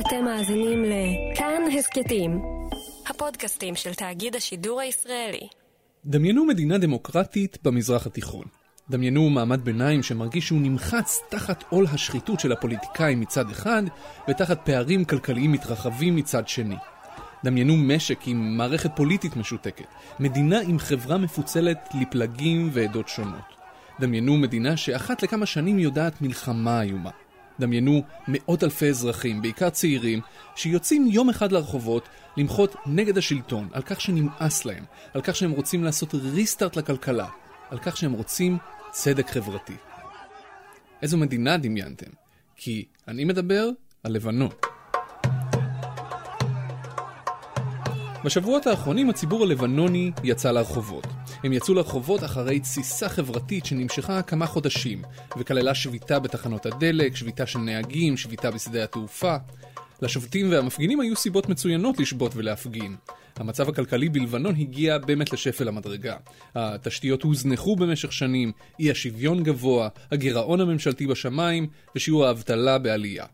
אתם מאזינים לכאן הסכתים, הפודקאסטים של תאגיד השידור הישראלי. דמיינו מדינה דמוקרטית במזרח התיכון. דמיינו מעמד ביניים שמרגיש שהוא נמחץ תחת עול השחיתות של הפוליטיקאים מצד אחד, ותחת פערים כלכליים מתרחבים מצד שני. דמיינו משק עם מערכת פוליטית משותקת, מדינה עם חברה מפוצלת לפלגים ועדות שונות. דמיינו מדינה שאחת לכמה שנים יודעת מלחמה איומה. דמיינו מאות אלפי אזרחים, בעיקר צעירים, שיוצאים יום אחד לרחובות למחות נגד השלטון, על כך שנמאס להם, על כך שהם רוצים לעשות ריסטארט לכלכלה, על כך שהם רוצים צדק חברתי. איזו מדינה דמיינתם? כי אני מדבר על לבנון. בשבועות האחרונים הציבור הלבנוני יצא לרחובות. הם יצאו לרחובות אחרי תסיסה חברתית שנמשכה כמה חודשים, וכללה שביתה בתחנות הדלק, שביתה של נהגים, שביתה בשדה התעופה. לשובתים והמפגינים היו סיבות מצוינות לשבות ולהפגין. המצב הכלכלי בלבנון הגיע באמת לשפל המדרגה. התשתיות הוזנחו במשך שנים, אי השוויון גבוה, הגירעון הממשלתי בשמיים, ושיעור האבטלה בעלייה.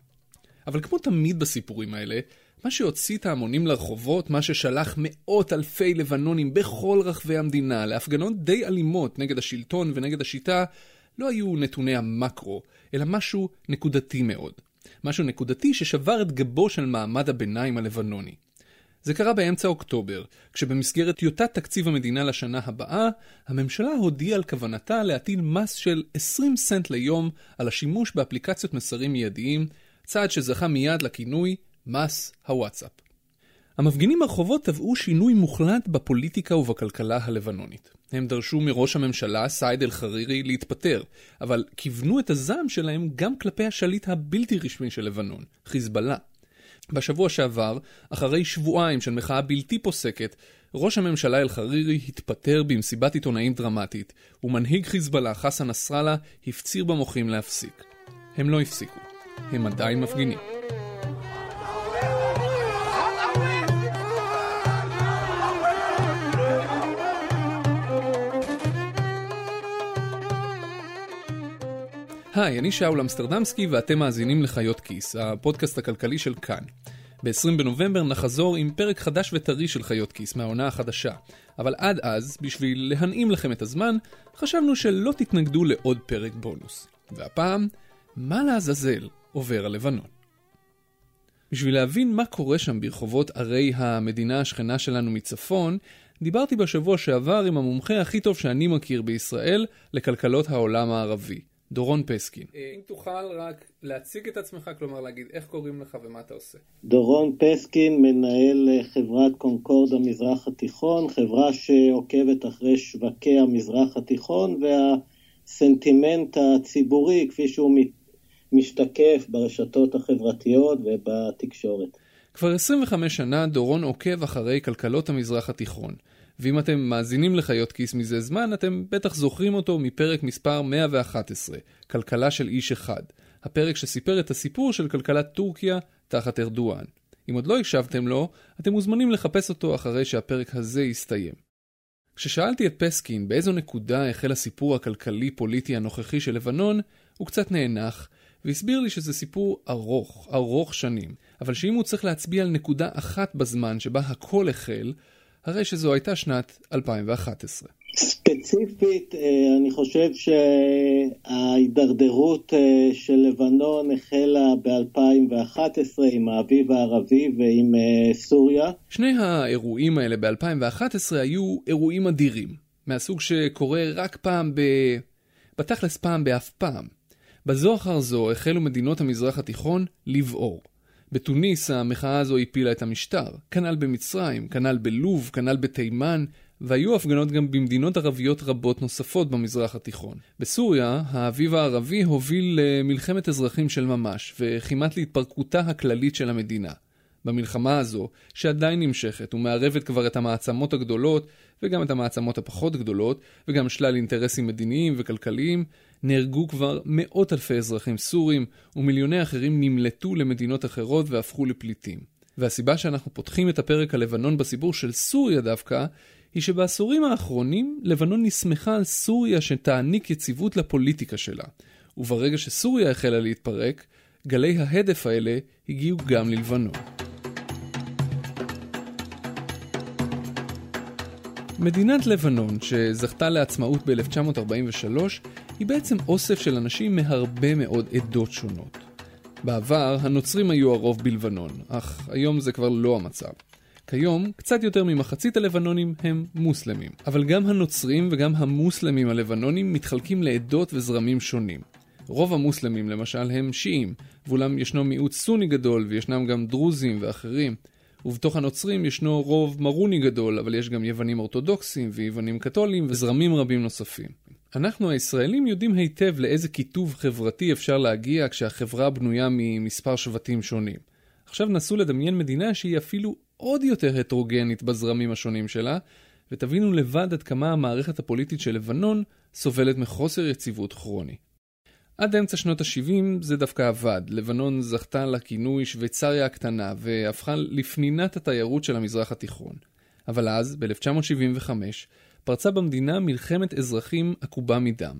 אבל כמו תמיד בסיפורים האלה, מה שהוציא את ההמונים לרחובות, מה ששלח מאות אלפי לבנונים בכל רחבי המדינה להפגנות די אלימות נגד השלטון ונגד השיטה, לא היו נתוני המקרו, אלא משהו נקודתי מאוד. משהו נקודתי ששבר את גבו של מעמד הביניים הלבנוני. זה קרה באמצע אוקטובר, כשבמסגרת טיוטת תקציב המדינה לשנה הבאה, הממשלה הודיעה על כוונתה להטיל מס של 20 סנט ליום על השימוש באפליקציות מסרים מיידיים, צעד שזכה מיד לכינוי מס הוואטסאפ. המפגינים ברחובות תבעו שינוי מוחלט בפוליטיקה ובכלכלה הלבנונית. הם דרשו מראש הממשלה, סעד אל-חרירי, להתפטר, אבל כיוונו את הזעם שלהם גם כלפי השליט הבלתי רשמי של לבנון, חיזבאללה. בשבוע שעבר, אחרי שבועיים של מחאה בלתי פוסקת, ראש הממשלה אל-חרירי התפטר במסיבת עיתונאים דרמטית, ומנהיג חיזבאללה, חסן נסראללה, הפציר במוחים להפסיק. הם לא הפסיקו. הם עדיין מפגינים. היי, אני שאול אמסטרדמסקי ואתם מאזינים לחיות כיס, הפודקאסט הכלכלי של כאן. ב-20 בנובמבר נחזור עם פרק חדש וטרי של חיות כיס מהעונה החדשה. אבל עד אז, בשביל להנעים לכם את הזמן, חשבנו שלא תתנגדו לעוד פרק בונוס. והפעם, מה לעזאזל עובר על לבנון? בשביל להבין מה קורה שם ברחובות ערי המדינה השכנה שלנו מצפון, דיברתי בשבוע שעבר עם המומחה הכי טוב שאני מכיר בישראל לכלכלות העולם הערבי, דורון פסקין. אה, אם תוכל רק להציג את עצמך, כלומר להגיד איך קוראים לך ומה אתה עושה. דורון פסקין, מנהל אה, חברת קונקורד המזרח התיכון, חברה שעוקבת אחרי שווקי המזרח התיכון והסנטימנט הציבורי כפי שהוא משתקף ברשתות החברתיות ובתקשורת. כבר 25 שנה דורון עוקב אחרי כלכלות המזרח התיכון. ואם אתם מאזינים לחיות כיס מזה זמן, אתם בטח זוכרים אותו מפרק מספר 111, כלכלה של איש אחד. הפרק שסיפר את הסיפור של כלכלת טורקיה תחת ארדואן. אם עוד לא הקשבתם לו, אתם מוזמנים לחפש אותו אחרי שהפרק הזה יסתיים. כששאלתי את פסקין באיזו נקודה החל הסיפור הכלכלי-פוליטי הנוכחי של לבנון, הוא קצת נאנח, והסביר לי שזה סיפור ארוך, ארוך שנים, אבל שאם הוא צריך להצביע על נקודה אחת בזמן שבה הכל החל, הרי שזו הייתה שנת 2011. ספציפית, אה, אני חושב שההידרדרות אה, של לבנון החלה ב-2011 עם האביב הערבי ועם אה, סוריה. שני האירועים האלה ב-2011 היו אירועים אדירים, מהסוג שקורה רק פעם ב... בתכלס פעם באף פעם. בזו אחר זו החלו מדינות המזרח התיכון לבעור. בתוניס המחאה הזו הפילה את המשטר, כנ"ל במצרים, כנ"ל בלוב, כנ"ל בתימן, והיו הפגנות גם במדינות ערביות רבות נוספות במזרח התיכון. בסוריה, האביב הערבי הוביל למלחמת אזרחים של ממש, וכמעט להתפרקותה הכללית של המדינה. במלחמה הזו, שעדיין נמשכת ומערבת כבר את המעצמות הגדולות, וגם את המעצמות הפחות גדולות, וגם שלל אינטרסים מדיניים וכלכליים, נהרגו כבר מאות אלפי אזרחים סורים, ומיליוני אחרים נמלטו למדינות אחרות והפכו לפליטים. והסיבה שאנחנו פותחים את הפרק הלבנון בסיפור של סוריה דווקא, היא שבעשורים האחרונים לבנון נסמכה על סוריה שתעניק יציבות לפוליטיקה שלה. וברגע שסוריה החלה להתפרק, גלי ההדף האלה הגיעו גם ללבנון. מדינת לבנון, שזכתה לעצמאות ב-1943, היא בעצם אוסף של אנשים מהרבה מאוד עדות שונות. בעבר הנוצרים היו הרוב בלבנון, אך היום זה כבר לא המצב. כיום, קצת יותר ממחצית הלבנונים הם מוסלמים. אבל גם הנוצרים וגם המוסלמים הלבנונים מתחלקים לעדות וזרמים שונים. רוב המוסלמים למשל הם שיעים, ואולם ישנו מיעוט סוני גדול וישנם גם דרוזים ואחרים. ובתוך הנוצרים ישנו רוב מרוני גדול, אבל יש גם יוונים אורתודוקסים ויוונים קתולים וזרמים רבים נוספים. אנחנו הישראלים יודעים היטב לאיזה קיטוב חברתי אפשר להגיע כשהחברה בנויה ממספר שבטים שונים. עכשיו נסו לדמיין מדינה שהיא אפילו עוד יותר הטרוגנית בזרמים השונים שלה, ותבינו לבד עד כמה המערכת הפוליטית של לבנון סובלת מחוסר יציבות כרוני. עד אמצע שנות ה-70 זה דווקא עבד. לבנון זכתה לכינוי שוויצריה הקטנה והפכה לפנינת התיירות של המזרח התיכון. אבל אז, ב-1975, פרצה במדינה מלחמת אזרחים עקובה מדם.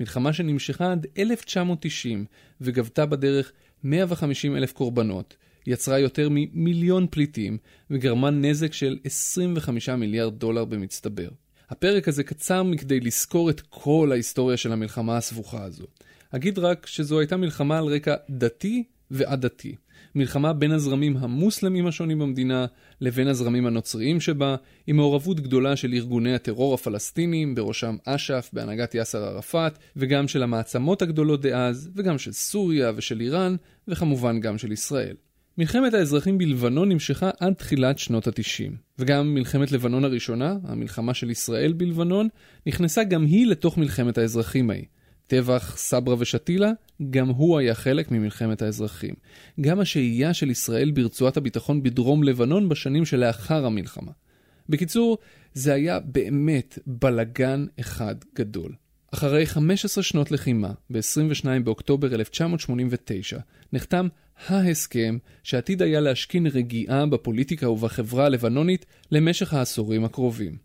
מלחמה שנמשכה עד 1990 וגבתה בדרך 150 אלף קורבנות, יצרה יותר ממיליון פליטים וגרמה נזק של 25 מיליארד דולר במצטבר. הפרק הזה קצר מכדי לזכור את כל ההיסטוריה של המלחמה הסבוכה הזו. אגיד רק שזו הייתה מלחמה על רקע דתי ועדתי. מלחמה בין הזרמים המוסלמים השונים במדינה לבין הזרמים הנוצריים שבה, עם מעורבות גדולה של ארגוני הטרור הפלסטינים, בראשם אש"ף בהנהגת יאסר ערפאת, וגם של המעצמות הגדולות דאז, וגם של סוריה ושל איראן, וכמובן גם של ישראל. מלחמת האזרחים בלבנון נמשכה עד תחילת שנות ה-90, וגם מלחמת לבנון הראשונה, המלחמה של ישראל בלבנון, נכנסה גם היא לתוך מלחמת האזרחים ההיא. טבח סברה ושתילה, גם הוא היה חלק ממלחמת האזרחים. גם השהייה של ישראל ברצועת הביטחון בדרום לבנון בשנים שלאחר המלחמה. בקיצור, זה היה באמת בלגן אחד גדול. אחרי 15 שנות לחימה, ב-22 באוקטובר 1989, נחתם ההסכם שעתיד היה להשכין רגיעה בפוליטיקה ובחברה הלבנונית למשך העשורים הקרובים.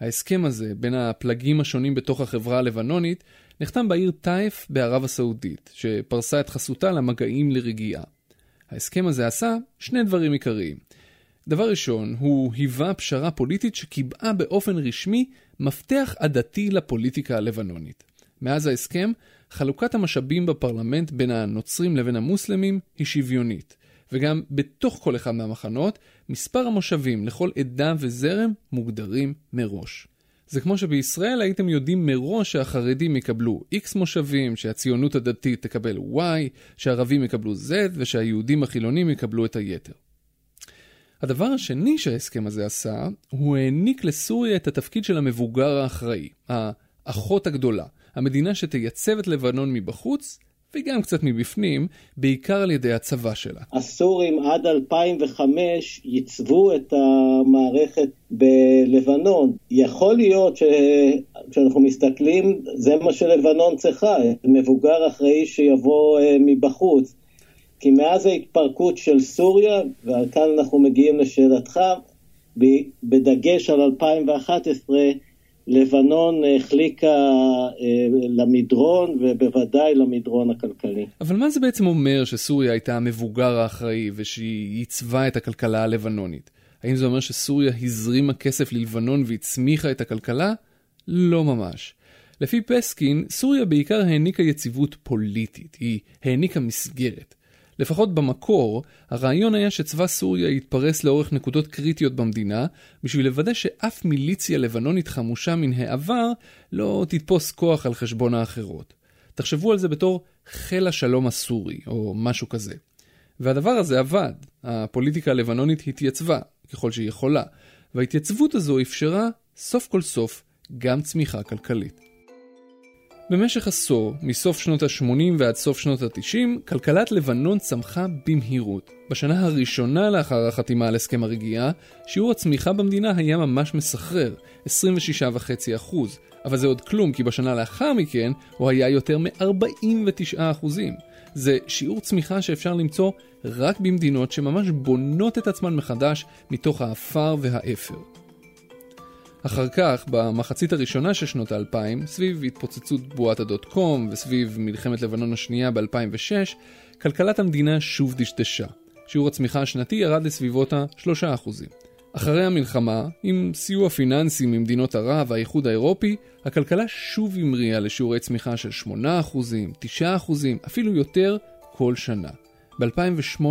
ההסכם הזה בין הפלגים השונים בתוך החברה הלבנונית נחתם בעיר טייף בערב הסעודית, שפרסה את חסותה למגעים לרגיעה. ההסכם הזה עשה שני דברים עיקריים. דבר ראשון, הוא היווה פשרה פוליטית שקיבעה באופן רשמי מפתח עדתי לפוליטיקה הלבנונית. מאז ההסכם, חלוקת המשאבים בפרלמנט בין הנוצרים לבין המוסלמים היא שוויונית, וגם בתוך כל אחד מהמחנות, מספר המושבים לכל עדה וזרם מוגדרים מראש. זה כמו שבישראל הייתם יודעים מראש שהחרדים יקבלו X מושבים, שהציונות הדתית תקבל Y, שהערבים יקבלו Z ושהיהודים החילונים יקבלו את היתר. הדבר השני שההסכם הזה עשה, הוא העניק לסוריה את התפקיד של המבוגר האחראי, האחות הגדולה, המדינה שתייצב את לבנון מבחוץ וגם קצת מבפנים, בעיקר על ידי הצבא שלה. הסורים עד 2005 ייצבו את המערכת בלבנון. יכול להיות שכשאנחנו מסתכלים, זה מה שלבנון צריכה, מבוגר אחראי שיבוא אה, מבחוץ. כי מאז ההתפרקות של סוריה, וכאן אנחנו מגיעים לשאלתך, בדגש על 2011, לבנון החליקה אה, למדרון, ובוודאי למדרון הכלכלי. אבל מה זה בעצם אומר שסוריה הייתה המבוגר האחראי ושהיא ייצבה את הכלכלה הלבנונית? האם זה אומר שסוריה הזרימה כסף ללבנון והצמיחה את הכלכלה? לא ממש. לפי פסקין, סוריה בעיקר העניקה יציבות פוליטית, היא העניקה מסגרת. לפחות במקור, הרעיון היה שצבא סוריה יתפרס לאורך נקודות קריטיות במדינה, בשביל לוודא שאף מיליציה לבנונית חמושה מן העבר לא תתפוס כוח על חשבון האחרות. תחשבו על זה בתור חיל השלום הסורי, או משהו כזה. והדבר הזה עבד. הפוליטיקה הלבנונית התייצבה, ככל שהיא יכולה, וההתייצבות הזו אפשרה, סוף כל סוף, גם צמיחה כלכלית. במשך עשור, מסוף שנות ה-80 ועד סוף שנות ה-90, כלכלת לבנון צמחה במהירות. בשנה הראשונה לאחר החתימה על הסכם הרגיעה, שיעור הצמיחה במדינה היה ממש מסחרר, 26.5%, אבל זה עוד כלום, כי בשנה לאחר מכן הוא היה יותר מ-49%. זה שיעור צמיחה שאפשר למצוא רק במדינות שממש בונות את עצמן מחדש מתוך האפר והאפר. אחר כך, במחצית הראשונה של שנות האלפיים, סביב התפוצצות בועת הדוט קום וסביב מלחמת לבנון השנייה ב-2006, כלכלת המדינה שוב דשדשה. שיעור הצמיחה השנתי ירד לסביבות ה-3%. אחרי המלחמה, עם סיוע פיננסי ממדינות ערב והאיחוד האירופי, הכלכלה שוב המריאה לשיעורי צמיחה של 8%, 9%, אפילו יותר כל שנה. ב-2008,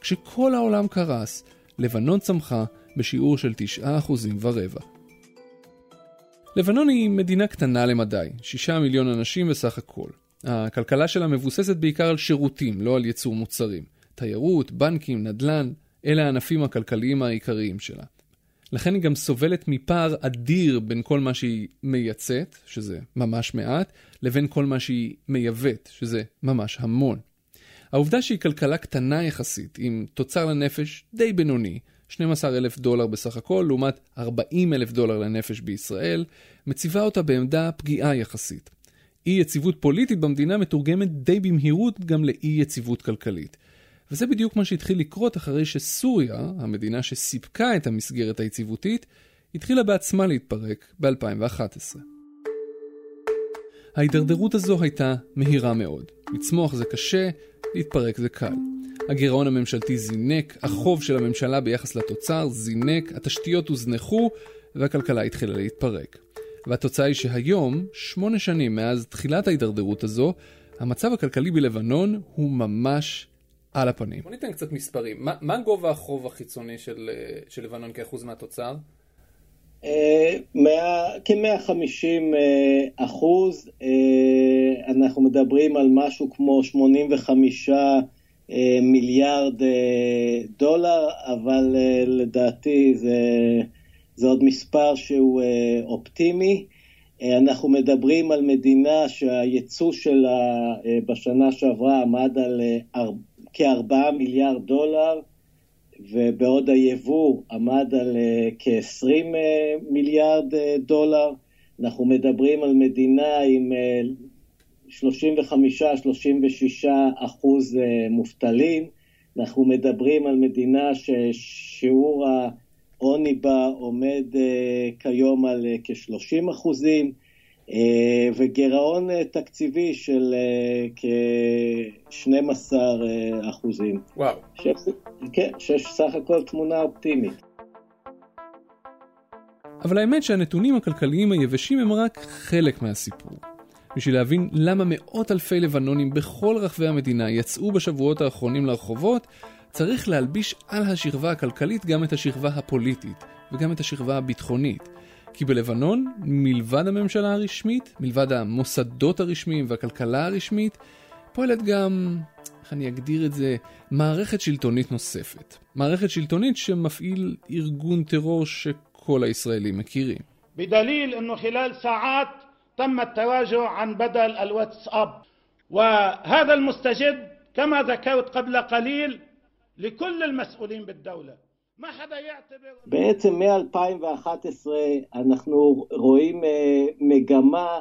כשכל העולם קרס, לבנון צמחה בשיעור של 9% ורבע. לבנון היא מדינה קטנה למדי, 6 מיליון אנשים בסך הכל. הכלכלה שלה מבוססת בעיקר על שירותים, לא על ייצור מוצרים. תיירות, בנקים, נדל"ן, אלה הענפים הכלכליים העיקריים שלה. לכן היא גם סובלת מפער אדיר בין כל מה שהיא מייצאת, שזה ממש מעט, לבין כל מה שהיא מייבאת, שזה ממש המון. העובדה שהיא כלכלה קטנה יחסית, עם תוצר לנפש די בינוני, 12 אלף דולר בסך הכל, לעומת 40 אלף דולר לנפש בישראל, מציבה אותה בעמדה פגיעה יחסית. אי יציבות פוליטית במדינה מתורגמת די במהירות גם לאי יציבות כלכלית. וזה בדיוק מה שהתחיל לקרות אחרי שסוריה, המדינה שסיפקה את המסגרת היציבותית, התחילה בעצמה להתפרק ב-2011. ההידרדרות הזו הייתה מהירה מאוד. לצמוח זה קשה, להתפרק זה קל. הגירעון הממשלתי זינק, החוב של הממשלה ביחס לתוצר זינק, התשתיות הוזנחו, והכלכלה התחילה להתפרק. והתוצאה היא שהיום, שמונה שנים מאז תחילת ההידרדרות הזו, המצב הכלכלי בלבנון הוא ממש על הפנים. בוא ניתן קצת מספרים. מה, מה גובה החוב החיצוני של, אה, של לבנון כאחוז מהתוצר? אה, כ-150 אה, אחוז, אנחנו מדברים על משהו כמו 85 מיליארד דולר, אבל לדעתי זה, זה עוד מספר שהוא אופטימי. אנחנו מדברים על מדינה שהייצוא שלה בשנה שעברה עמד על כ-4 מיליארד דולר, ובעוד היבוא עמד על uh, כ-20 uh, מיליארד דולר. אנחנו מדברים על מדינה עם 35-36 אחוז uh, מובטלים. אנחנו מדברים על מדינה ששיעור העוני בה עומד uh, כיום על uh, כ-30 אחוזים. אה, וגירעון אה, תקציבי של אה, כ-12 אחוזים. וואו. כן, שיש סך הכל תמונה אופטימית. אבל האמת שהנתונים הכלכליים היבשים הם רק חלק מהסיפור. בשביל להבין למה מאות אלפי לבנונים בכל רחבי המדינה יצאו בשבועות האחרונים לרחובות, צריך להלביש על השכבה הכלכלית גם את השכבה הפוליטית, וגם את השכבה הביטחונית. כי בלבנון, מלבד הממשלה הרשמית, מלבד המוסדות הרשמיים והכלכלה הרשמית, פועלת גם, איך אני אגדיר את זה, מערכת שלטונית נוספת. מערכת שלטונית שמפעיל ארגון טרור שכל הישראלים מכירים. בדליל אנו חילל שעות تم التراجع عن بدل الواتساب وهذا المستجد كما ذكرت قبل قليل لكل المسؤولين بالدولة בעצם מ-2011 אנחנו רואים אה, מגמה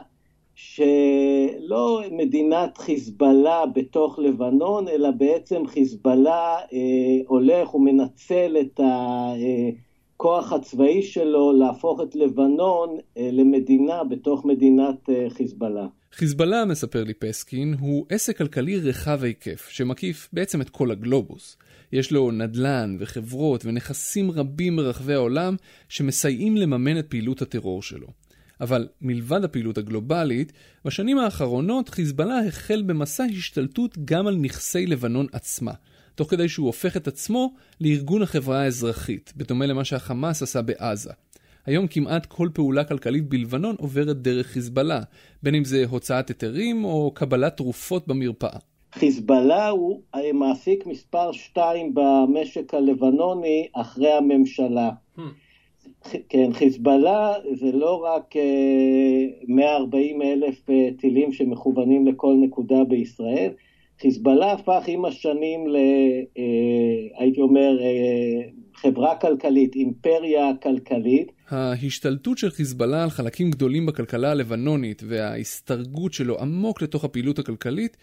שלא מדינת חיזבאללה בתוך לבנון, אלא בעצם חיזבאללה אה, הולך ומנצל את הכוח הצבאי שלו להפוך את לבנון אה, למדינה בתוך מדינת חיזבאללה. חיזבאללה, מספר לי פסקין, הוא עסק כלכלי רחב היקף, שמקיף בעצם את כל הגלובוס. יש לו נדל"ן וחברות ונכסים רבים ברחבי העולם שמסייעים לממן את פעילות הטרור שלו. אבל מלבד הפעילות הגלובלית, בשנים האחרונות חיזבאללה החל במסע השתלטות גם על נכסי לבנון עצמה, תוך כדי שהוא הופך את עצמו לארגון החברה האזרחית, בדומה למה שהחמאס עשה בעזה. היום כמעט כל פעולה כלכלית בלבנון עוברת דרך חיזבאללה, בין אם זה הוצאת היתרים או קבלת תרופות במרפאה. חיזבאללה הוא מעסיק מספר שתיים במשק הלבנוני אחרי הממשלה. Hmm. כן, חיזבאללה זה לא רק 140 אה, אלף אה, טילים שמכוונים לכל נקודה בישראל, חיזבאללה הפך עם השנים ל... אה, הייתי אומר, חברה כלכלית, אימפריה כלכלית. ההשתלטות של חיזבאללה על חלקים גדולים בכלכלה הלבנונית וההסתרגות שלו עמוק לתוך הפעילות הכלכלית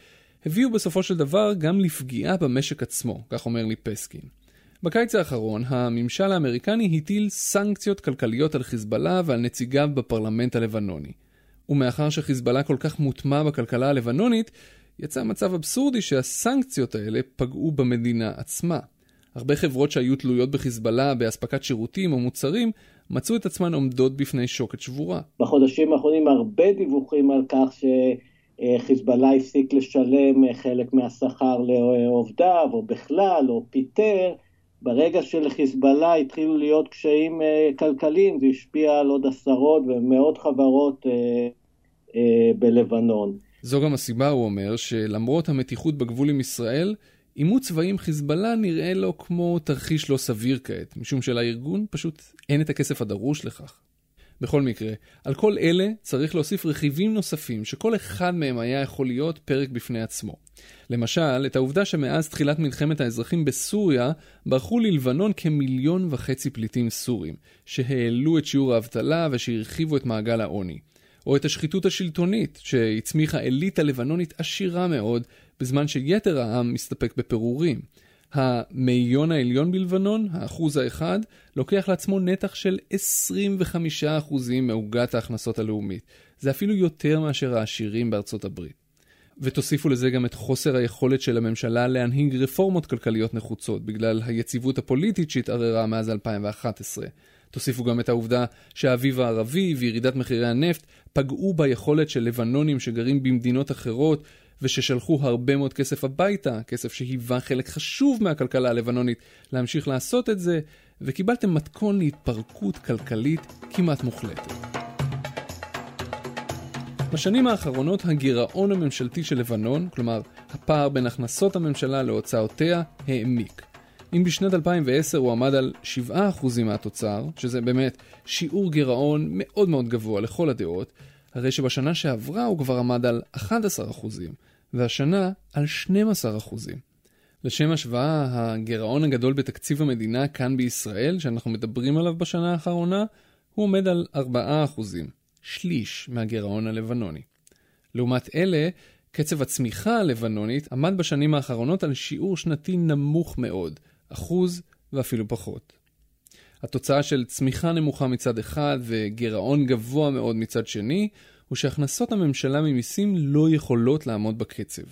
הביאו בסופו של דבר גם לפגיעה במשק עצמו, כך אומר לי פסקין. בקיץ האחרון, הממשל האמריקני הטיל סנקציות כלכליות על חיזבאללה ועל נציגיו בפרלמנט הלבנוני. ומאחר שחיזבאללה כל כך מוטמע בכלכלה הלבנונית, יצא מצב אבסורדי שהסנקציות האלה פגעו במדינה עצמה. הרבה חברות שהיו תלויות בחיזבאללה באספקת שירותים או מוצרים, מצאו את עצמן עומדות בפני שוקת שבורה. בחודשים האחרונים הרבה דיווחים על כך שחיזבאללה הפסיק לשלם חלק מהשכר לעובדיו, או בכלל, או פיטר. ברגע שלחיזבאללה התחילו להיות קשיים אה, כלכליים, זה השפיע על עוד עשרות ומאות חברות אה, אה, בלבנון. זו גם הסיבה, הוא אומר, שלמרות המתיחות בגבול עם ישראל, עימות צבאי עם חיזבאללה נראה לו כמו תרחיש לא סביר כעת, משום שלארגון פשוט אין את הכסף הדרוש לכך. בכל מקרה, על כל אלה צריך להוסיף רכיבים נוספים שכל אחד מהם היה יכול להיות פרק בפני עצמו. למשל, את העובדה שמאז תחילת מלחמת האזרחים בסוריה, ברחו ללבנון כמיליון וחצי פליטים סורים, שהעלו את שיעור האבטלה ושהרחיבו את מעגל העוני. או את השחיתות השלטונית, שהצמיחה אליטה לבנונית עשירה מאוד, בזמן שיתר העם מסתפק בפירורים. המאיון העליון בלבנון, האחוז האחד, לוקח לעצמו נתח של 25% מעוגת ההכנסות הלאומית. זה אפילו יותר מאשר העשירים בארצות הברית. ותוסיפו לזה גם את חוסר היכולת של הממשלה להנהיג רפורמות כלכליות נחוצות, בגלל היציבות הפוליטית שהתערערה מאז 2011. תוסיפו גם את העובדה שהאביב הערבי וירידת מחירי הנפט פגעו ביכולת של לבנונים שגרים במדינות אחרות וששלחו הרבה מאוד כסף הביתה, כסף שהיווה חלק חשוב מהכלכלה הלבנונית, להמשיך לעשות את זה, וקיבלתם מתכון להתפרקות כלכלית כמעט מוחלטת. בשנים האחרונות הגירעון הממשלתי של לבנון, כלומר הפער בין הכנסות הממשלה להוצאותיה, העמיק. אם בשנת 2010 הוא עמד על 7% מהתוצר, שזה באמת שיעור גירעון מאוד מאוד גבוה לכל הדעות, הרי שבשנה שעברה הוא כבר עמד על 11%, והשנה על 12%. לשם השוואה, הגירעון הגדול בתקציב המדינה כאן בישראל, שאנחנו מדברים עליו בשנה האחרונה, הוא עומד על 4%, שליש מהגירעון הלבנוני. לעומת אלה, קצב הצמיחה הלבנונית עמד בשנים האחרונות על שיעור שנתי נמוך מאוד, אחוז ואפילו פחות. התוצאה של צמיחה נמוכה מצד אחד וגירעון גבוה מאוד מצד שני, הוא שהכנסות הממשלה ממיסים לא יכולות לעמוד בקצב,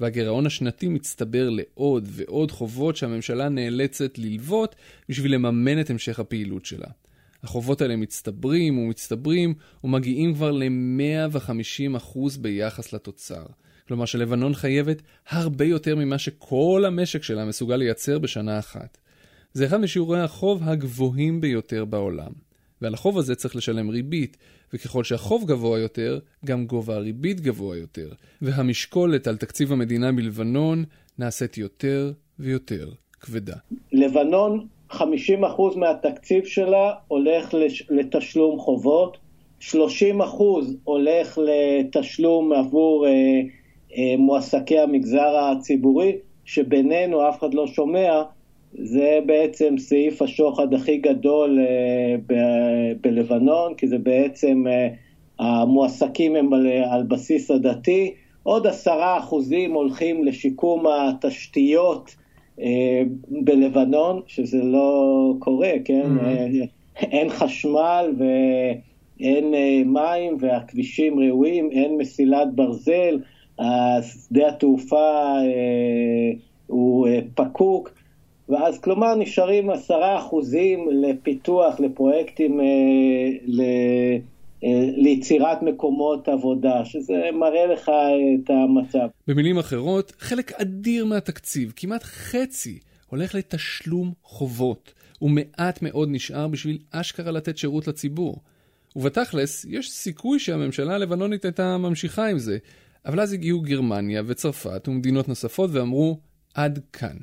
והגירעון השנתי מצטבר לעוד ועוד חובות שהממשלה נאלצת ללוות בשביל לממן את המשך הפעילות שלה. החובות האלה מצטברים ומצטברים ומגיעים כבר ל-150% ביחס לתוצר. כלומר שלבנון חייבת הרבה יותר ממה שכל המשק שלה מסוגל לייצר בשנה אחת. זה אחד משיעורי החוב הגבוהים ביותר בעולם. ועל החוב הזה צריך לשלם ריבית, וככל שהחוב גבוה יותר, גם גובה הריבית גבוה יותר, והמשקולת על תקציב המדינה בלבנון נעשית יותר ויותר כבדה. לבנון, 50% מהתקציב שלה הולך לתשלום חובות, 30% הולך לתשלום עבור אה, מועסקי המגזר הציבורי, שבינינו אף אחד לא שומע, זה בעצם סעיף השוחד הכי גדול אה, ב- בלבנון, כי זה בעצם אה, המועסקים הם על, על בסיס הדתי, עוד עשרה אחוזים הולכים לשיקום התשתיות אה, בלבנון, שזה לא קורה, כן? Mm-hmm. אין חשמל ואין מים והכבישים ראויים, אין מסילת ברזל, שדה התעופה הוא פקוק. ואז כלומר נשארים עשרה אחוזים לפיתוח, לפרויקטים, אה, ל... אה, ליצירת מקומות עבודה, שזה מראה לך את המצב. במילים אחרות, חלק אדיר מהתקציב, כמעט חצי, הולך לתשלום חובות, ומעט מאוד נשאר בשביל אשכרה לתת שירות לציבור. ובתכלס, יש סיכוי שהממשלה הלבנונית הייתה ממשיכה עם זה, אבל אז הגיעו גרמניה וצרפת ומדינות נוספות ואמרו, עד כאן.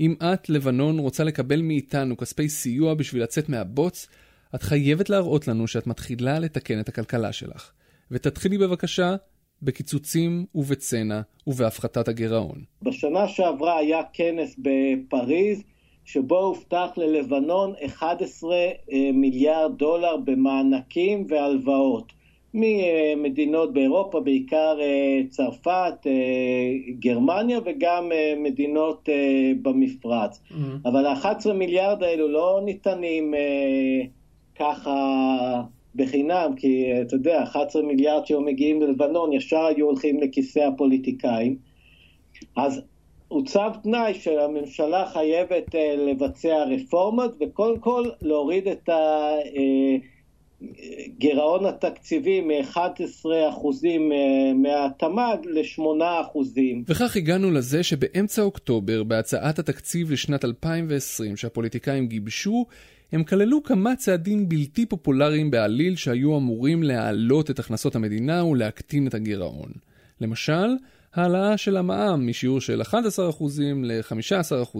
אם את, לבנון, רוצה לקבל מאיתנו כספי סיוע בשביל לצאת מהבוץ, את חייבת להראות לנו שאת מתחילה לתקן את הכלכלה שלך. ותתחילי בבקשה בקיצוצים ובצנע ובהפחתת הגירעון. בשנה שעברה היה כנס בפריז, שבו הובטח ללבנון 11 אה, מיליארד דולר במענקים והלוואות. ממדינות באירופה, בעיקר אה, צרפת, אה, גרמניה וגם אה, מדינות במפרץ. Mm-hmm. אבל ה-11 מיליארד האלו לא ניתנים ככה בחינם, כי אתה יודע, 11 מיליארד שהיו מגיעים ללבנון ישר היו הולכים לכיסא הפוליטיקאים. אז הוצב תנאי שהממשלה חייבת לבצע רפורמות וקודם כל להוריד את הגירעון התקציבי מ-11% מהתמ"ג ל-8%. וכך הגענו לזה שבאמצע אוקטובר, בהצעת התקציב לשנת 2020 שהפוליטיקאים גיבשו, הם כללו כמה צעדים בלתי פופולריים בעליל שהיו אמורים להעלות את הכנסות המדינה ולהקטין את הגירעון. למשל, העלאה של המע"מ משיעור של 11% ל-15%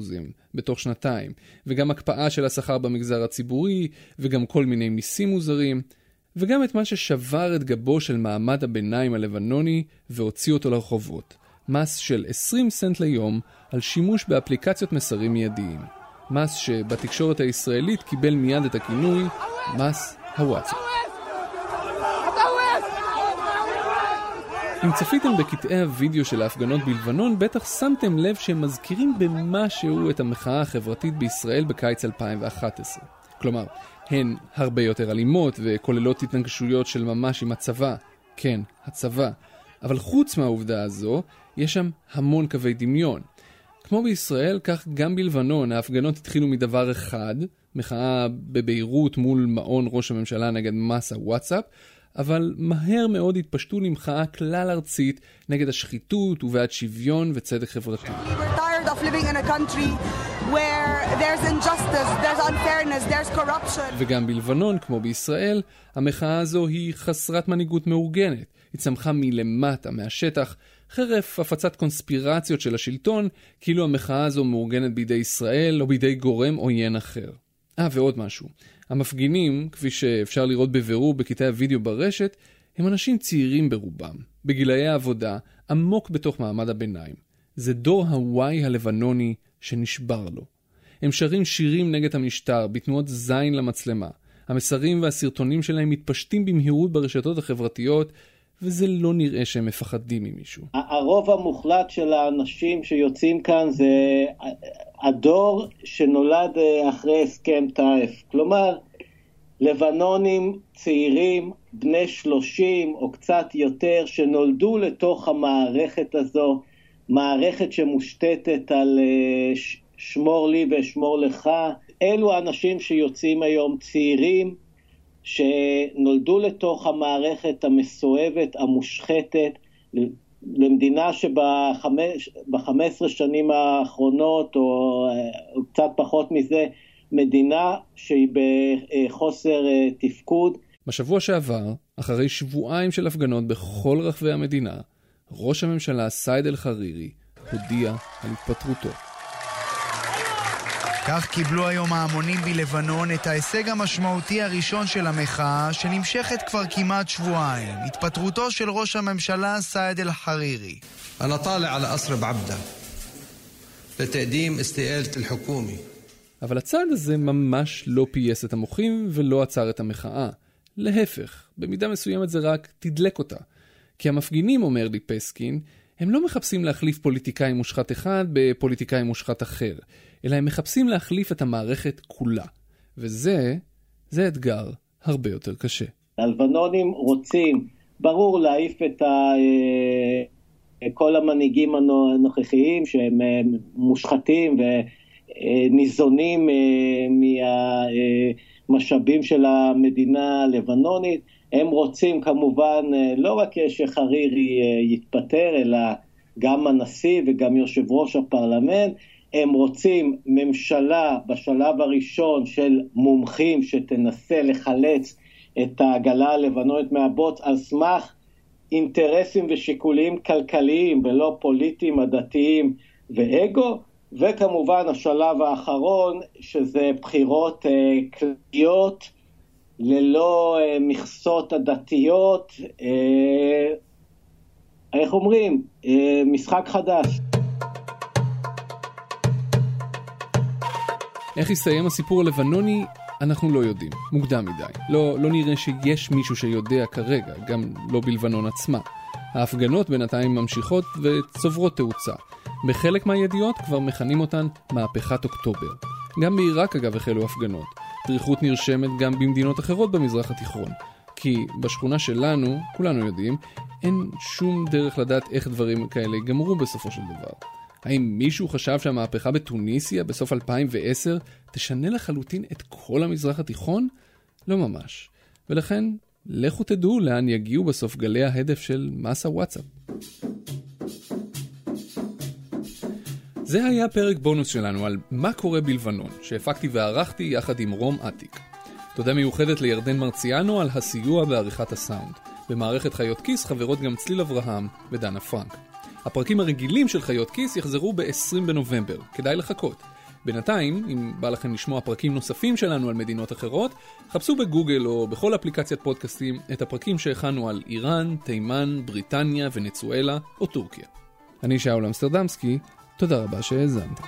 בתוך שנתיים, וגם הקפאה של השכר במגזר הציבורי, וגם כל מיני מיסים מוזרים, וגם את מה ששבר את גבו של מעמד הביניים הלבנוני והוציא אותו לרחובות, מס של 20 סנט ליום על שימוש באפליקציות מסרים מיידיים. מס שבתקשורת הישראלית קיבל מיד את הכינוי מס הוואטסאפ. אם צפיתם בקטעי הוידאו של ההפגנות בלבנון, בטח שמתם לב שהם מזכירים במשהו את המחאה החברתית בישראל בקיץ 2011. כלומר, הן הרבה יותר אלימות וכוללות התנגשויות של ממש עם הצבא. כן, הצבא. אבל חוץ מהעובדה הזו, יש שם המון קווי דמיון. כמו בישראל, כך גם בלבנון ההפגנות התחילו מדבר אחד, מחאה בביירות מול מעון ראש הממשלה נגד מס הוואטסאפ, אבל מהר מאוד התפשטו למחאה כלל ארצית נגד השחיתות ובעד שוויון וצדק חברתי. וגם בלבנון, כמו בישראל, המחאה הזו היא חסרת מנהיגות מאורגנת. היא צמחה מלמטה, מהשטח, חרף הפצת קונספירציות של השלטון, כאילו המחאה הזו מאורגנת בידי ישראל או בידי גורם עוין אחר. אה, ועוד משהו. המפגינים, כפי שאפשר לראות בבירור בקטעי הוידאו ברשת, הם אנשים צעירים ברובם, בגילאי העבודה, עמוק בתוך מעמד הביניים. זה דור הוואי הלבנוני שנשבר לו. הם שרים שירים נגד המשטר, בתנועות זין למצלמה. המסרים והסרטונים שלהם מתפשטים במהירות ברשתות החברתיות, וזה לא נראה שהם מפחדים ממישהו. הרוב המוחלט של האנשים שיוצאים כאן זה הדור שנולד אה, אחרי הסכם טייף. כלומר, לבנונים צעירים, בני 30 או קצת יותר, שנולדו לתוך המערכת הזו, מערכת שמושתתת על אה, שמור לי ואשמור לך. אלו האנשים שיוצאים היום צעירים, שנולדו לתוך המערכת המסואבת, המושחתת, למדינה שב-15 שנים האחרונות, או, או קצת פחות מזה, מדינה שהיא בחוסר אה, תפקוד. בשבוע שעבר, אחרי שבועיים של הפגנות בכל רחבי המדינה, ראש הממשלה סעד אל-חרירי הודיע על התפטרותו. כך קיבלו היום ההמונים בלבנון את ההישג המשמעותי הראשון של המחאה, שנמשכת כבר כמעט שבועיים. התפטרותו של ראש הממשלה סעד אל-חרירי. אבל הצעד הזה ממש לא פייס את המוחים ולא עצר את המחאה. להפך, במידה מסוימת זה רק תדלק אותה. כי המפגינים, אומר לי פסקין, הם לא מחפשים להחליף פוליטיקאי מושחת אחד בפוליטיקאי מושחת אחר, אלא הם מחפשים להחליף את המערכת כולה. וזה, זה אתגר הרבה יותר קשה. הלבנונים רוצים, ברור, להעיף את ה... אה, כל המנהיגים הנוכחיים שהם אה, מושחתים וניזונים אה, מהמשאבים של המדינה הלבנונית. הם רוצים כמובן לא רק שחרירי יתפטר, אלא גם הנשיא וגם יושב ראש הפרלמנט. הם רוצים ממשלה בשלב הראשון של מומחים שתנסה לחלץ את העגלה הלבנונית מהבוץ על סמך אינטרסים ושיקולים כלכליים ולא פוליטיים, עדתיים ואגו, וכמובן השלב האחרון שזה בחירות אה, ללא אה, מכסות עדתיות, אה, איך אומרים? אה, משחק חדש. איך יסתיים הסיפור הלבנוני, אנחנו לא יודעים. מוקדם מדי. לא, לא נראה שיש מישהו שיודע כרגע, גם לא בלבנון עצמה. ההפגנות בינתיים ממשיכות וצוברות תאוצה. בחלק מהידיעות כבר מכנים אותן מהפכת אוקטובר. גם בעיראק אגב החלו הפגנות. דריכות נרשמת גם במדינות אחרות במזרח התיכון. כי בשכונה שלנו, כולנו יודעים, אין שום דרך לדעת איך דברים כאלה ייגמרו בסופו של דבר. האם מישהו חשב שהמהפכה בתוניסיה בסוף 2010 תשנה לחלוטין את כל המזרח התיכון? לא ממש. ולכן, לכו תדעו לאן יגיעו בסוף גלי ההדף של מס הוואטסאפ. זה היה פרק בונוס שלנו על מה קורה בלבנון, שהפקתי וערכתי יחד עם רום אטיק. תודה מיוחדת לירדן מרציאנו על הסיוע בעריכת הסאונד. במערכת חיות כיס חברות גם צליל אברהם ודנה פרנק. הפרקים הרגילים של חיות כיס יחזרו ב-20 בנובמבר, כדאי לחכות. בינתיים, אם בא לכם לשמוע פרקים נוספים שלנו על מדינות אחרות, חפשו בגוגל או בכל אפליקציית פודקאסטים את הפרקים שהכנו על איראן, תימן, בריטניה, ונצואלה או טורקיה. אני שאול אמסטרדמסקי, תודה רבה שהאזנתם.